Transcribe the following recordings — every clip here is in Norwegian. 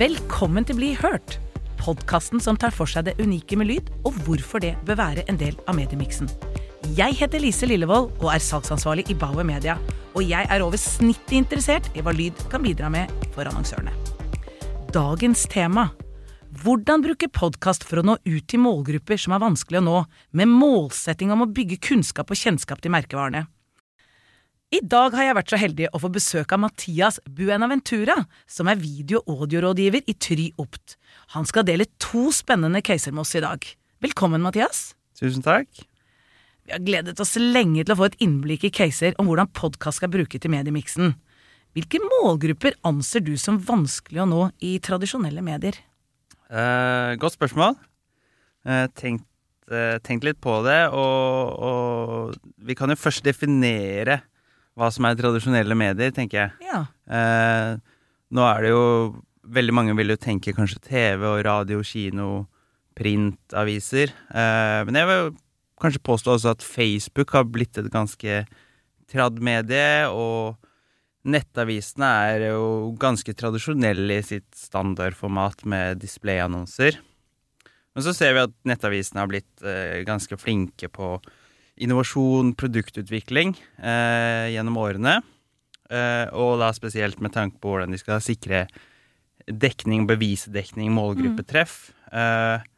Velkommen til Bli hørt, podkasten som tar for seg det unike med lyd, og hvorfor det bør være en del av mediemiksen. Jeg heter Lise Lillevold og er salgsansvarlig i Bauer Media. Og jeg er over snittet interessert i hva lyd kan bidra med for annonsørene. Dagens tema hvordan bruke podkast for å nå ut til målgrupper som er vanskelig å nå, med målsetting om å bygge kunnskap og kjennskap til merkevarene. I dag har jeg vært så heldig å få besøk av Mathias Buenaventura, som er video- og audiorådgiver i Try Opt. Han skal dele to spennende caser med oss i dag. Velkommen, Mathias. Tusen takk. Vi har gledet oss lenge til å få et innblikk i caser om hvordan podkast skal brukes til mediemiksen. Hvilke målgrupper anser du som vanskelig å nå i tradisjonelle medier? Eh, godt spørsmål. Eh, tenkt, eh, tenkt litt på det, og, og, vi kan jo først definere hva som er tradisjonelle medier, tenker jeg. Ja. Eh, nå er det jo Veldig mange vil jo tenke kanskje TV og radio, kino, printaviser. Eh, men jeg vil kanskje påstå også at Facebook har blitt et ganske tradd medie, og nettavisene er jo ganske tradisjonelle i sitt standardformat med displayannonser. Men så ser vi at nettavisene har blitt eh, ganske flinke på innovasjon, produktutvikling eh, gjennom årene. Eh, og da spesielt med tanke på hvordan de skal sikre dekning, bevisdekning, målgruppetreff. Eh,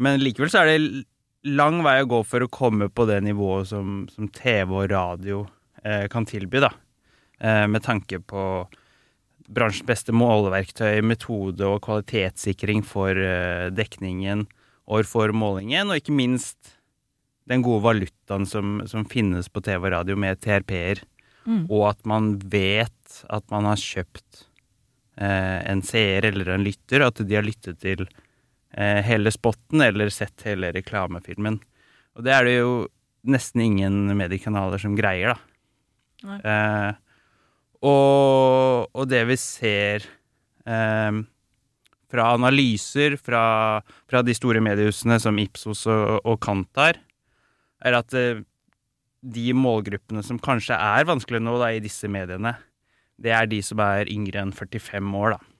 men likevel så er det lang vei å gå for å komme på det nivået som, som TV og radio eh, kan tilby, da. Eh, med tanke på bransjens beste måleverktøy, metode og kvalitetssikring for eh, dekningen og for målingen, og ikke minst den gode valutaen som, som finnes på TV og radio med TRP-er, mm. og at man vet at man har kjøpt eh, en seer eller en lytter, at de har lyttet til eh, hele spotten eller sett hele reklamefilmen. Og det er det jo nesten ingen mediekanaler som greier, da. Eh, og, og, det vi ser eh, fra analyser fra, fra, de store mediehusene som Ipsos og, og Kantar, er at eh, de målgruppene som kanskje er vanskelig nå da, i disse mediene, det er de som er yngre enn 45 år, da.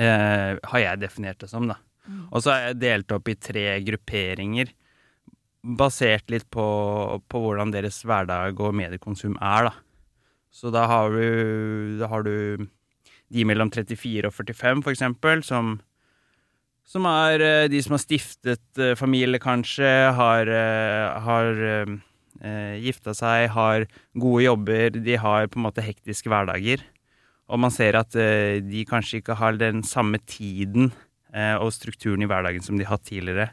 Eh, har jeg definert det som, da. Mm. Og så er jeg delt opp i tre grupperinger, basert litt på, på hvordan deres hverdag og mediekonsum er, da. Så da har du, da har du de mellom 34 og 45, for eksempel, som, som er eh, de som har stiftet eh, familie, kanskje, har, eh, har gifta seg, har gode jobber, de har på en måte hektiske hverdager. Og man ser at de kanskje ikke har den samme tiden og strukturen i hverdagen som de har hatt tidligere.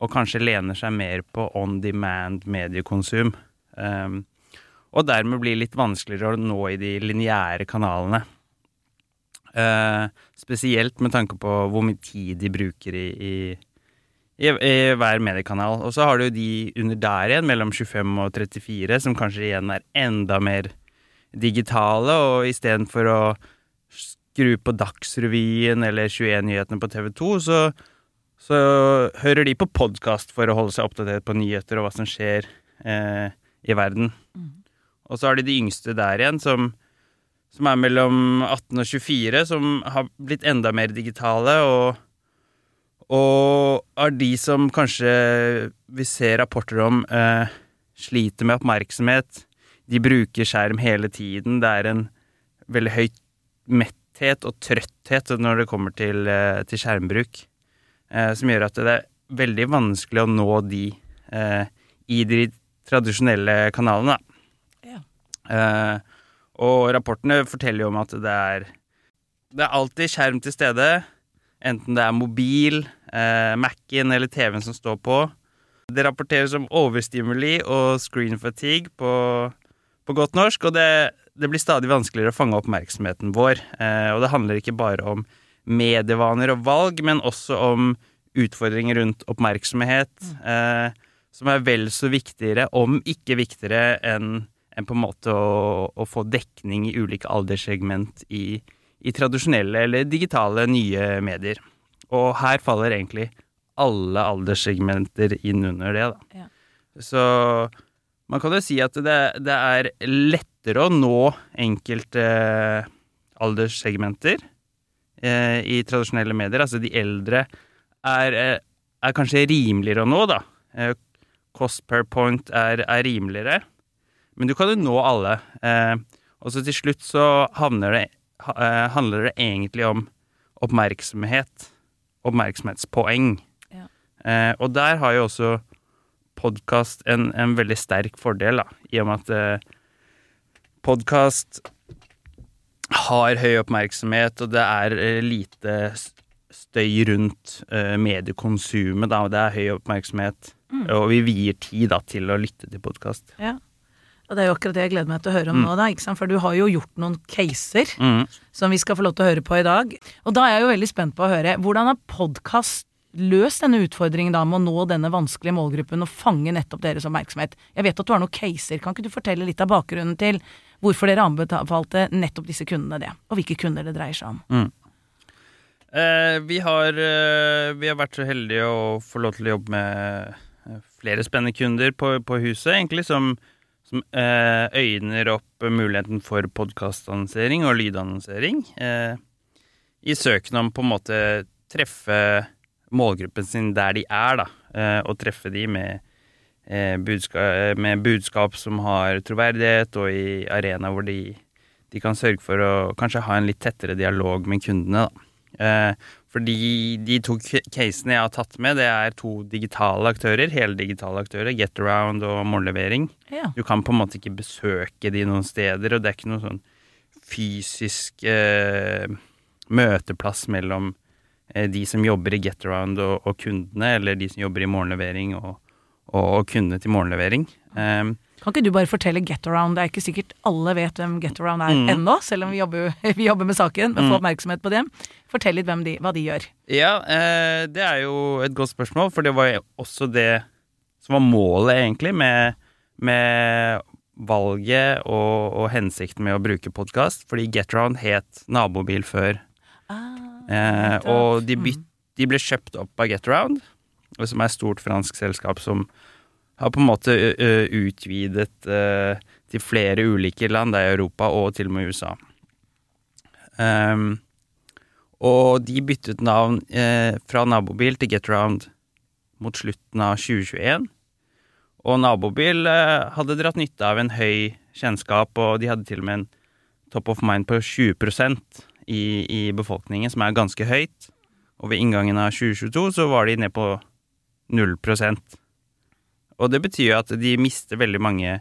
Og kanskje lener seg mer på on demand mediekonsum. Um, og dermed blir det litt vanskeligere å nå i de lineære kanalene. Uh, spesielt med tanke på hvor mye tid de bruker i, i, i, i hver mediekanal. Og så har du de under der igjen, mellom 25 og 34, som kanskje igjen er enda mer digitale, og istedenfor å skru på Dagsrevyen eller 21-nyhetene på TV 2, så, så, hører de på podkast for å holde seg oppdatert på nyheter og hva som skjer eh, i verden. Mm. Og så har de de yngste der igjen, som, som, er mellom 18 og 24, som har blitt enda mer digitale, og, og er de som kanskje vi ser rapporter om eh, sliter med oppmerksomhet. De bruker skjerm hele tiden. Det er en veldig høyt metthet og trøtthet når det kommer til, eh, til skjermbruk, eh, som gjør at det er veldig vanskelig å nå de eh, i de tradisjonelle kanalene. Ja. Og rapportene forteller jo om at det er Det er alltid skjerm til stede, enten det er mobil, eh, Mac-en eller TV-en som står på. Det rapporteres om overstimuli og screen fatigue på, på godt norsk, og det det blir stadig vanskeligere å fange oppmerksomheten vår. Eh, og det handler ikke bare om medievaner og valg, men også om utfordringer rundt oppmerksomhet, eh, som er vel så viktigere, om ikke viktigere, enn en på en måte å, å, få dekning i ulike alderssegment i, i tradisjonelle eller digitale nye medier. Og her faller egentlig alle alderssegmenter inn under det, da. Ja. Så man kan jo si at det, det er lettere å nå enkelte alderssegmenter eh, i tradisjonelle medier, altså de eldre, er, eh, er kanskje rimeligere å nå, da. Eh, cost per point er, er, rimeligere. Men du kan jo nå alle. Eh, og så til slutt så det, eh, handler det egentlig om oppmerksomhet. Oppmerksomhetspoeng. Ja. Eh, og der har jo også podkast en, en, veldig sterk fordel, da, i og med at eh, podkast har høy oppmerksomhet, og det er eh, lite støy rundt eh, mediekonsumet, da, og det er høy oppmerksomhet. Mm. Og vi vier tid da, til å lytte til podkast. Ja. Og det er jo akkurat det jeg gleder meg til å høre om mm. nå, da, ikke sant? for du har jo gjort noen caser mm. som vi skal få lov til å høre på i dag. Og da er jeg jo veldig spent på å høre, hvordan har podkast løst denne utfordringen da med å nå denne vanskelige målgruppen og fange nettopp deres oppmerksomhet? Jeg vet at du har noen caser, kan ikke du fortelle litt av bakgrunnen til hvorfor dere anbefalte nettopp disse kundene det, og hvilke kunder det dreier seg om? Mm. Eh, vi, har, eh, vi, har, vært så heldige å få lov til å jobbe med eh, flere spennende kunder på, på huset, egentlig, som, som eh, øyner opp muligheten for podkastannonsering og lydannonsering. Eh, I søken om på en måte treffe målgruppen sin der de er, da, eh, og treffe de med, budskap, med budskap som har troverdighet, og i arena hvor de, de kan sørge for å kanskje ha en litt tettere dialog med kundene. da. Eh, fordi de to casene jeg har tatt med, det er to digitale aktører. Hele digitale aktører. Getaround og Morgenlevering. Ja. Du kan på en måte ikke besøke de noen steder, og det er ikke noen sånn fysisk eh, møteplass mellom eh, de som jobber i Getaround og, og, kundene, eller de som jobber i morgenlevering og, og, og kundene til morgenlevering. Um, kan ikke du bare fortelle Getaround? Det er ikke sikkert alle vet hvem Getaround er mm. ennå, selv om vi jobber, vi jobber, med saken. Men få mm. oppmerksomhet på det. Fortell litt de, hva de gjør. Ja, eh, det er jo et godt spørsmål, for det var også det som var målet, egentlig, med, med valget og, og, hensikten med å bruke podkast. Fordi Getaround het Nabobil før. Ah, eh, og de, byt, mm. de, ble kjøpt opp av Getaround, som er et stort fransk selskap som har på en måte utvidet til flere ulike land, det er Europa og til og med USA. Um, og de byttet navn eh, fra Nabobil til GetRound mot slutten av 2021. Og Nabobil eh, hadde dratt nytte av en høy kjennskap, og de hadde til og med en top of mind på 20 i, i befolkningen, som er ganske høyt. Og ved inngangen av 2022 så var de ned på 0 og det betyr jo at de mister veldig mange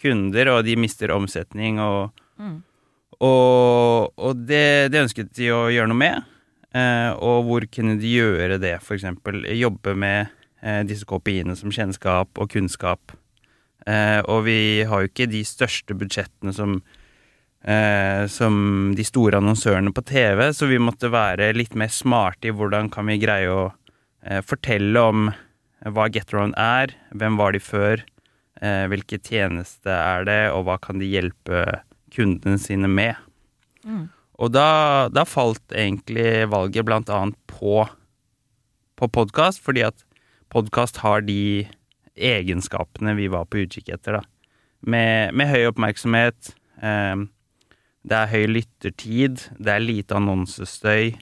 kunder, og de mister omsetning, og, mm. og, og det, det, ønsket de å gjøre noe med. Eh, og hvor kunne de gjøre det, eksempel? Jobbe med eh, disse KPI-ene som kjennskap og kunnskap. Eh, og vi har jo ikke de største budsjettene som, eh, som de store annonsørene på TV, så vi måtte være litt mer smarte i hvordan kan vi greie å eh, fortelle om hva GetRound er, hvem var de før, eh, hvilke tjeneste er det, og hva kan de hjelpe kundene sine med. Mm. Og da, da, falt egentlig valget blant annet på, på podkast, fordi at podkast har de egenskapene vi var på utkikk etter, da. Med, med høy oppmerksomhet, eh, det er høy lyttertid, det er lite annonsestøy.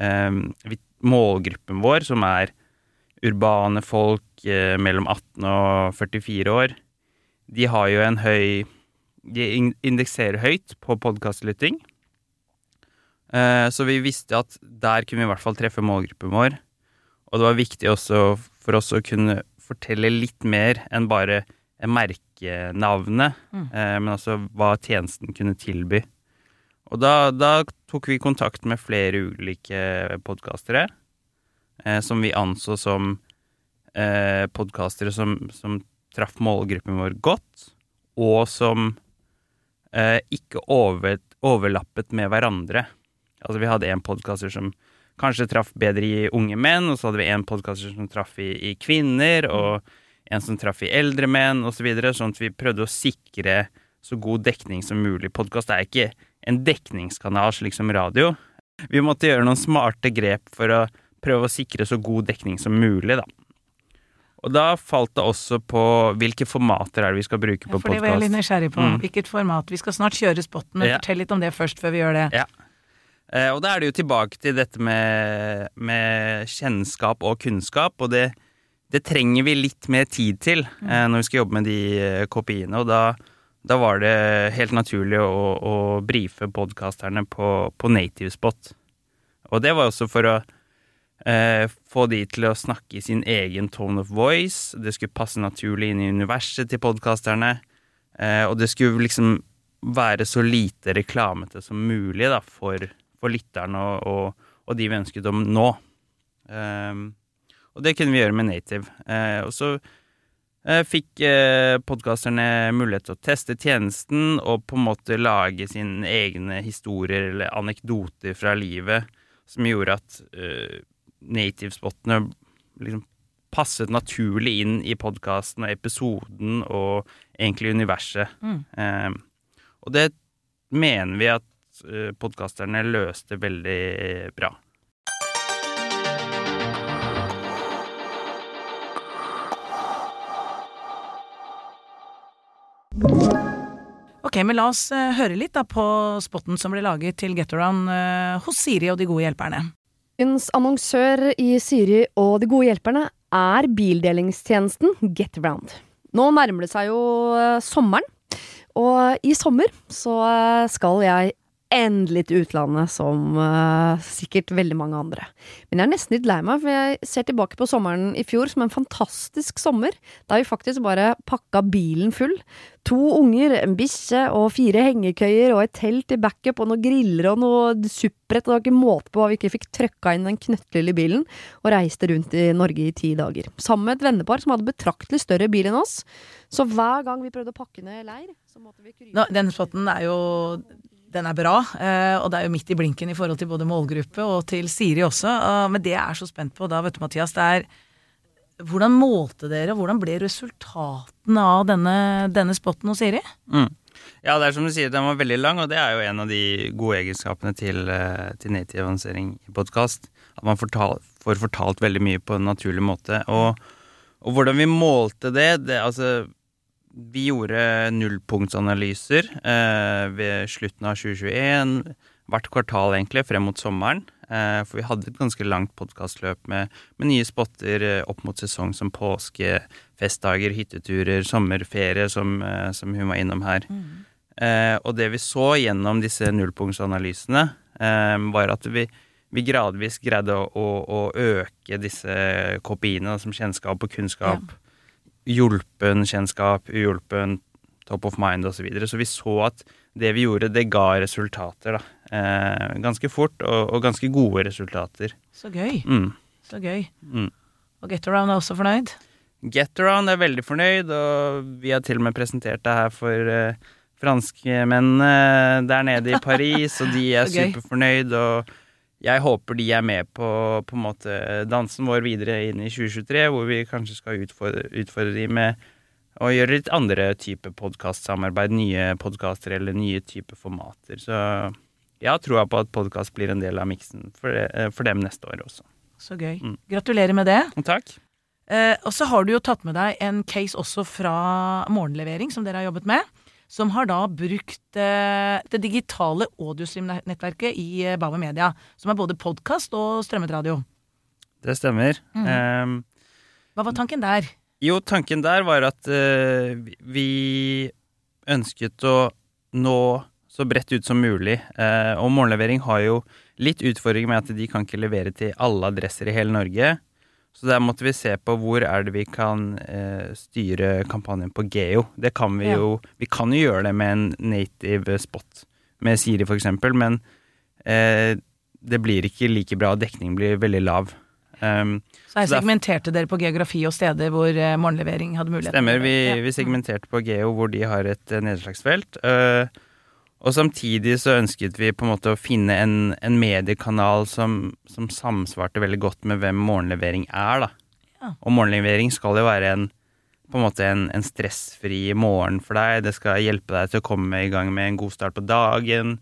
Eh, målgruppen vår, som er urbane folk eh, mellom 18 og 44 år, de har jo en høy De indekserer høyt på podkastlytting. Eh, så vi visste at der kunne vi i hvert fall treffe målgruppen vår. Og det var viktig også for oss å kunne fortelle litt mer enn bare merkenavnet, mm. eh, men altså hva tjenesten kunne tilby. Og da, da tok vi kontakt med flere ulike podkastere som vi anså som eh, podkastere som, som traff målgruppen vår godt, og som eh, ikke over, overlappet med hverandre. Altså, vi hadde en podkaster som kanskje traff bedre i unge menn, og så hadde vi en podkaster som traff i, i, kvinner, og en som traff i eldre menn, osv., så videre, sånn at vi prøvde å sikre så god dekning som mulig. Podkast er ikke en dekningskanal slik som radio. Vi måtte gjøre noen smarte grep for å prøve å sikre så god dekning som mulig, da. Og da falt det også på hvilke formater er det vi skal bruke på podkast. Ja, for det var jeg litt nysgjerrig på. Mm. Hvilket format. Vi skal snart kjøre spotten, men ja. fortell litt om det først, før vi gjør det. Ja. Eh, og da er det jo tilbake til dette med, med kjennskap og kunnskap, og det, det, trenger vi litt mer tid til eh, når vi skal jobbe med de eh, kopiene. Og da, da var det helt naturlig å, å brife podkasterne på, på Nativespot. Og det var også for å eh, få de til å snakke i sin egen tone of voice. Det skulle passe naturlig inn i universet til podkasterne. Eh, og det skulle liksom være så lite reklamete som mulig da, for, for lytterne og, og, og, de vi ønsket om nå. Eh, og det kunne vi gjøre med Native. Uh, og så uh, fikk eh, podkasterne mulighet til å teste tjenesten og på en måte lage sine egne historier eller anekdoter fra livet, som gjorde at uh, native-spottene liksom passet naturlig inn i podkasten og episoden og egentlig universet. Mm. Eh, og det mener vi at uh, podkasterne løste veldig bra. Ok, men La oss uh, høre litt da på spotten som ble laget til Get Around uh, hos Siri og De gode hjelperne. Ukens annonsør i Siri og De gode hjelperne er bildelingstjenesten GetRound. Nå nærmer det seg jo sommeren, og i sommer så eh, skal jeg endelig til utlandet, som uh, sikkert veldig mange andre. Men jeg er nesten litt lei meg, for jeg ser tilbake på sommeren i fjor som en fantastisk sommer, da vi faktisk bare pakka bilen full. To unger, en bikkje og fire hengekøyer og et telt i backup og noen griller og noe supprett, og det var ikke måte på hva vi ikke fikk trøkka inn den knøttlille bilen, og reiste rundt i Norge i ti dager. Sammen med et vennepar som hadde betraktelig større bil enn oss. Så hver gang vi prøvde å pakke ned leir, så måtte vi krype Nå, Den spotten er jo den er bra, eh, og det er jo midt i blinken i forhold til både målgruppe og til Siri også. Men det jeg er så spent på da, vet du Mathias, det er hvordan målte dere, og hvordan ble resultatene av denne, denne spotten hos Siri? Mm. Ja, det er som du sier, den var veldig lang, og det er jo en av de gode egenskapene til, eh, til native avansering i podkast. At man fortal, får fortalt veldig mye på en naturlig måte. Og, og hvordan vi målte det, det altså vi gjorde nullpunktsanalyser eh, ved slutten av 2021, hvert kvartal egentlig, frem mot sommeren. Eh, for vi hadde et ganske langt podkastløp med, med, nye spotter eh, opp mot sesong som påske, festdager, hytteturer, sommerferie, som, eh, som hun var innom her. Mm. Eh, og det vi så gjennom disse nullpunktsanalysene, eh, var at vi, vi gradvis greide å, å, å, øke disse kopiene som kjennskap og kunnskap. Ja hjulpen kjennskap, uhjulpen, top of mind osv. Så, videre. så vi så at det vi gjorde, det ga resultater, da. Eh, ganske fort, og, og, ganske gode resultater. Så gøy. Mm. Så gøy. Mm. Og Getaround er også fornøyd? Getaround er veldig fornøyd, og vi har til og med presentert det her for eh, franskmennene der nede i Paris, og de er superfornøyd. og jeg håper de er med på, på en måte dansen vår videre inn i 2023, hvor vi kanskje skal utfordre, utfordre de med å gjøre litt andre typer podkastsamarbeid, nye podkaster eller nye typer formater. Så jeg har troa på at podkast blir en del av miksen for, for, dem neste år også. Så gøy. Mm. Gratulerer med det. Takk. Eh, og så har du jo tatt med deg en case også fra morgenlevering, som dere har jobbet med som har da brukt eh, det digitale audiostream-nettverket i eh, Bauer Media, som er både podkast og strømmet radio. Det stemmer. Mm. Um, Hva var tanken der? Jo, tanken der var at uh, vi ønsket å nå så bredt ut som mulig. Uh, og morgenlevering har jo litt utfordringer med at de kan ikke levere til alle adresser i hele Norge. Så der måtte vi se på hvor er det vi kan eh, styre kampanjen på geo. Det kan vi ja. jo Vi kan jo gjøre det med en native spot med Siri, eksempel, men eh, det blir ikke like bra, dekningen blir veldig lav. Um, så her segmenterte dere på geografi og steder hvor eh, morgenlevering hadde mulighet? Stemmer, vi, ja. vi segmenterte på geo hvor de har et eh, nedslagsfelt. Uh, og samtidig så ønsket vi på en måte å finne en, en mediekanal som, som, samsvarte veldig godt med hvem morgenlevering er, da. Ja. Og morgenlevering skal jo være en på en måte en, en, stressfri morgen for deg. Det skal hjelpe deg til å komme i gang med en god start på dagen.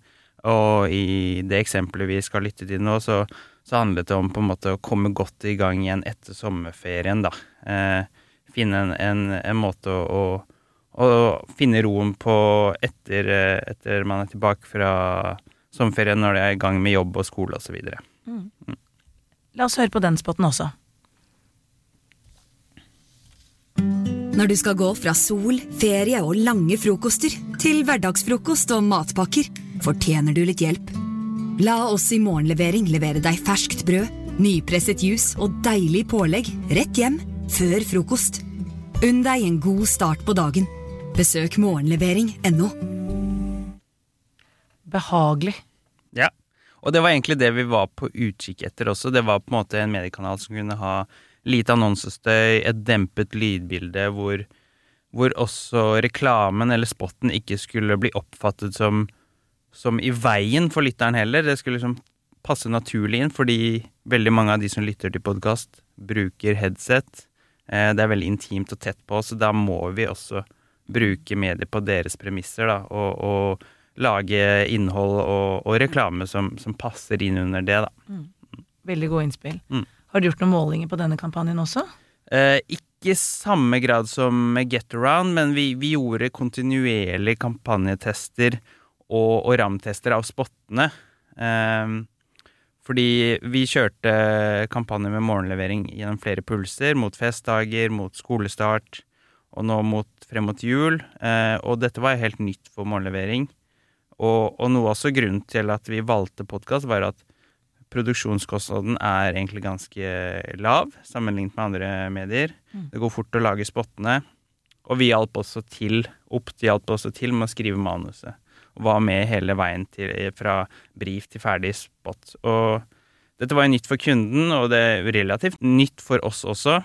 Og i det eksempelet vi skal lytte til nå, så, så handlet det om på en måte å komme godt i gang igjen etter sommerferien, da. Eh, finne en, en, en måte å, å og finne roen på etter, etter man er tilbake fra, sommerferien, når de er i gang med jobb og skole osv. La oss høre på den spotten også. Når du skal gå fra sol, ferie og lange frokoster til hverdagsfrokost og matpakker, fortjener du litt hjelp. La oss i Morgenlevering levere deg ferskt brød, nypresset juice og deilig pålegg rett hjem før frokost. Unn deg en god start på dagen. Besøk morgenlevering.no. Behagelig. Ja. Og det var egentlig det vi var på utkikk etter også. Det var på en måte en mediekanal som kunne ha lite annonsestøy, et dempet lydbilde hvor, hvor også reklamen eller spotten ikke skulle bli oppfattet som, som i veien for lytteren heller. Det skulle liksom passe naturlig inn, fordi veldig mange av de som lytter til podkast, bruker headset. Eh, det er veldig intimt og tett på, så da må vi også bruke medier på deres premisser, da, og, og lage innhold og, og reklame som, som, passer inn under det, da. Veldig gode innspill. Mm. Har du gjort noen målinger på denne kampanjen også? Eh, ikke samme grad som med Get Around, men vi, vi gjorde kontinuerlig kampanjetester og, og RAM-tester av spottene. Eh, fordi vi kjørte kampanje med morgenlevering gjennom flere pulser, mot festdager, mot skolestart, og nå mot, frem mot jul. Eh, og dette var helt nytt for morgenlevering. Og, og noe også grunnen til at vi valgte podkast, var at produksjonskostnaden er egentlig ganske lav sammenlignet med andre medier. Det går fort å lage spottene. Og vi hjalp også til, Opt hjalp også til med å skrive manuset. Og var med hele veien til, fra brief til ferdig spot. Og dette var jo nytt for kunden, og det er relativt nytt for oss også.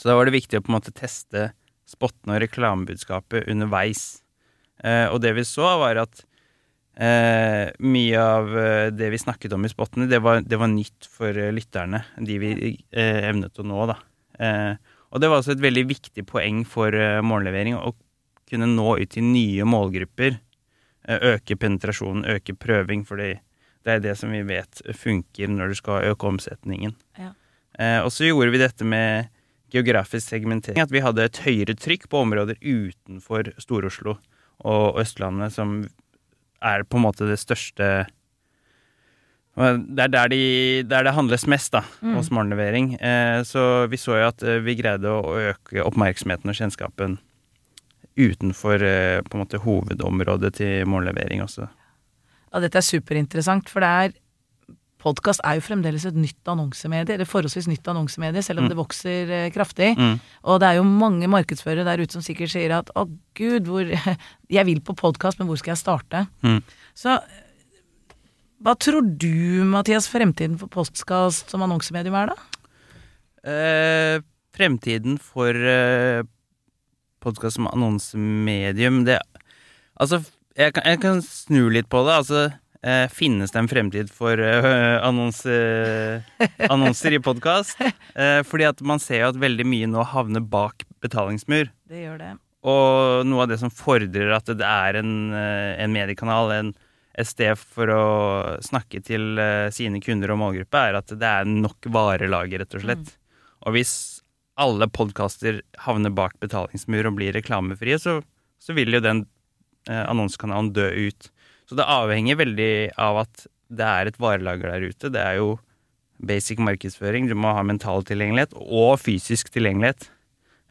Så da var det viktig å på en måte teste spottene og reklamebudskapet underveis. Eh, og det vi så, var at eh, mye av eh, det vi snakket om i spottene, det var, det var nytt for eh, lytterne. De vi eh, evnet å nå, da. Eh, og det var også et veldig viktig poeng for morgenlevering å kunne nå ut til nye målgrupper. øke penetrasjonen, øke prøving, for det er det som vi vet funker når du skal øke omsetningen. Ja. og så gjorde vi dette med geografisk segmentering. At vi hadde et høyere trykk på områder utenfor Stor-Oslo og Østlandet, som er på en måte det største det er der, de, der det handles mest, da, Mm. hos morgenlevering. Eh, så vi så jo at eh, vi greide å øke oppmerksomheten og kjennskapen utenfor eh, på en måte hovedområdet til morgenlevering også. Ja, dette er superinteressant, for det er Podkast er jo fremdeles et nytt annonsemedie, eller forholdsvis nytt annonsemedie, selv om Mm. det vokser eh, kraftig. Mm. Og det er jo mange markedsførere der ute som sikkert sier at å gud, hvor Jeg vil på podkast, men hvor skal jeg starte? Mm. Så hva tror du, Mathias, fremtiden for podkast som annonsemedium er, da? Eh, fremtiden for eh, podkast som annonsemedium, det Altså, jeg kan, jeg kan snu litt på det. Altså, eh, finnes det en fremtid for eh, annonse, annonser i podkast? Eh, fordi at man ser jo at veldig mye nå havner bak betalingsmur. Det gjør det. Og noe av det som fordrer at det er en, eh, en mediekanal, en, et sted for å snakke til eh, sine kunder og målgruppe, er at det er nok varelager, rett og slett. Og hvis alle podkaster havner bak betalingsmur og blir reklamefrie, så, så vil jo den eh, annonsekanalen dø ut. Så det avhenger veldig av at det er et varelager der ute. Det er jo basic markedsføring. Du må ha mental tilgjengelighet og fysisk tilgjengelighet.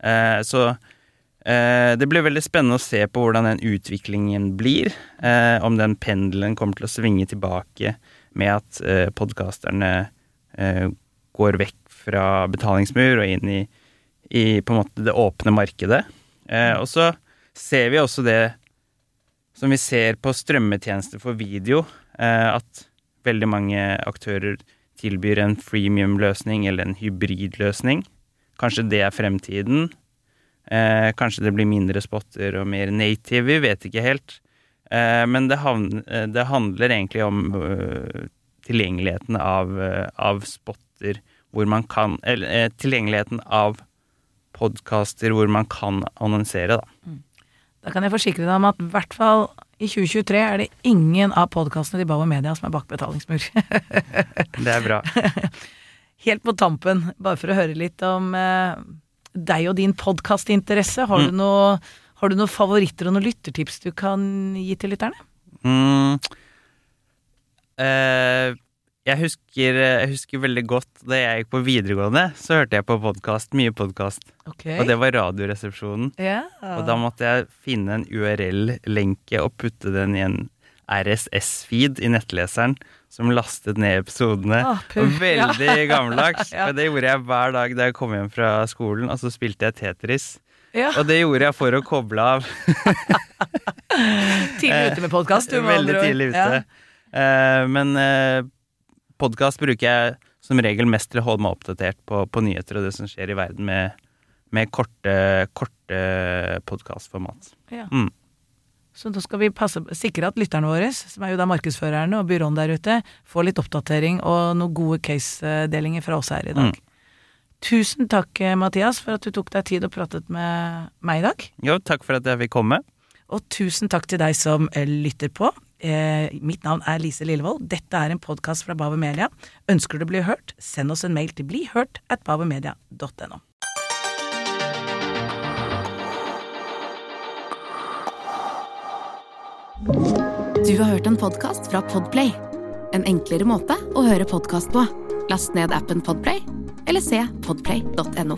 Eh, så eh, det blir veldig spennende å se på hvordan den utviklingen blir. Eh, om den pendelen kommer til å svinge tilbake med at eh, podkasterne eh, går vekk fra betalingsmur og inn i, i på en måte det åpne markedet. Eh, og så ser vi også det som vi ser på strømmetjenester for video, eh, at veldig mange aktører tilbyr en freemium-løsning eller en hybridløsning. Kanskje det er fremtiden. Eh, kanskje det blir mindre spotter og mer native, vi vet ikke helt. Eh, men det, havn, eh, det, handler egentlig om øh, tilgjengeligheten av, øh, av spotter hvor man kan Eller eh, tilgjengeligheten av podkaster hvor man kan annonsere, da. Da kan jeg forsikre deg om at i hvert fall i 2023 er det ingen av podkastene til Bauer Media som er bak betalingsmur. Det er bra. Helt på tampen, bare for å høre litt om eh, deg og din podkastinteresse. Har, du har du noen favoritter og noen lyttertips du kan gi til lytterne? Mm. Eh, jeg, husker, jeg husker veldig godt da jeg gikk på videregående, så hørte jeg på podkast, mye podkast. Okay. Og det var Radioresepsjonen. Yeah. Og da måtte jeg finne en URL-lenke og putte den i en RSS-feed i nettleseren, som lastet ned episodene. Ah, veldig Veldig gammeldags. Ja. Og det gjorde jeg hver dag da jeg kom hjem fra skolen, og så spilte jeg Tetris. Ja. Og det gjorde jeg for å koble av. Tidlig ute med podkast, du. Veldig tidlig ute. Eh, men uh, podkast bruker jeg som regel mest til å holde meg oppdatert på, på nyheter og det som skjer i verden, med, med korte, korte podkastformat. Ja. Mm. Så da skal vi passe, sikre at lytterne våre, som er jo da markedsførerne og byråen der ute, får litt oppdatering og noen gode case-delinger fra oss her i dag. Mm. Tusen takk, eh, Mathias, for at du tok deg tid og pratet med meg i dag. Jo, takk for at jeg fikk komme. Og tusen takk til deg som eh, lytter på. Eh, mitt navn er Lise Lillevold. Dette er en podkast fra Bauer Media. Ønsker du å bli hørt, send oss en mail til blihørt at bauermedia.no. Du har hørt en podkast fra Podplay. En enklere måte å høre podkast på. Last ned appen Podplay, eller se podplay.no.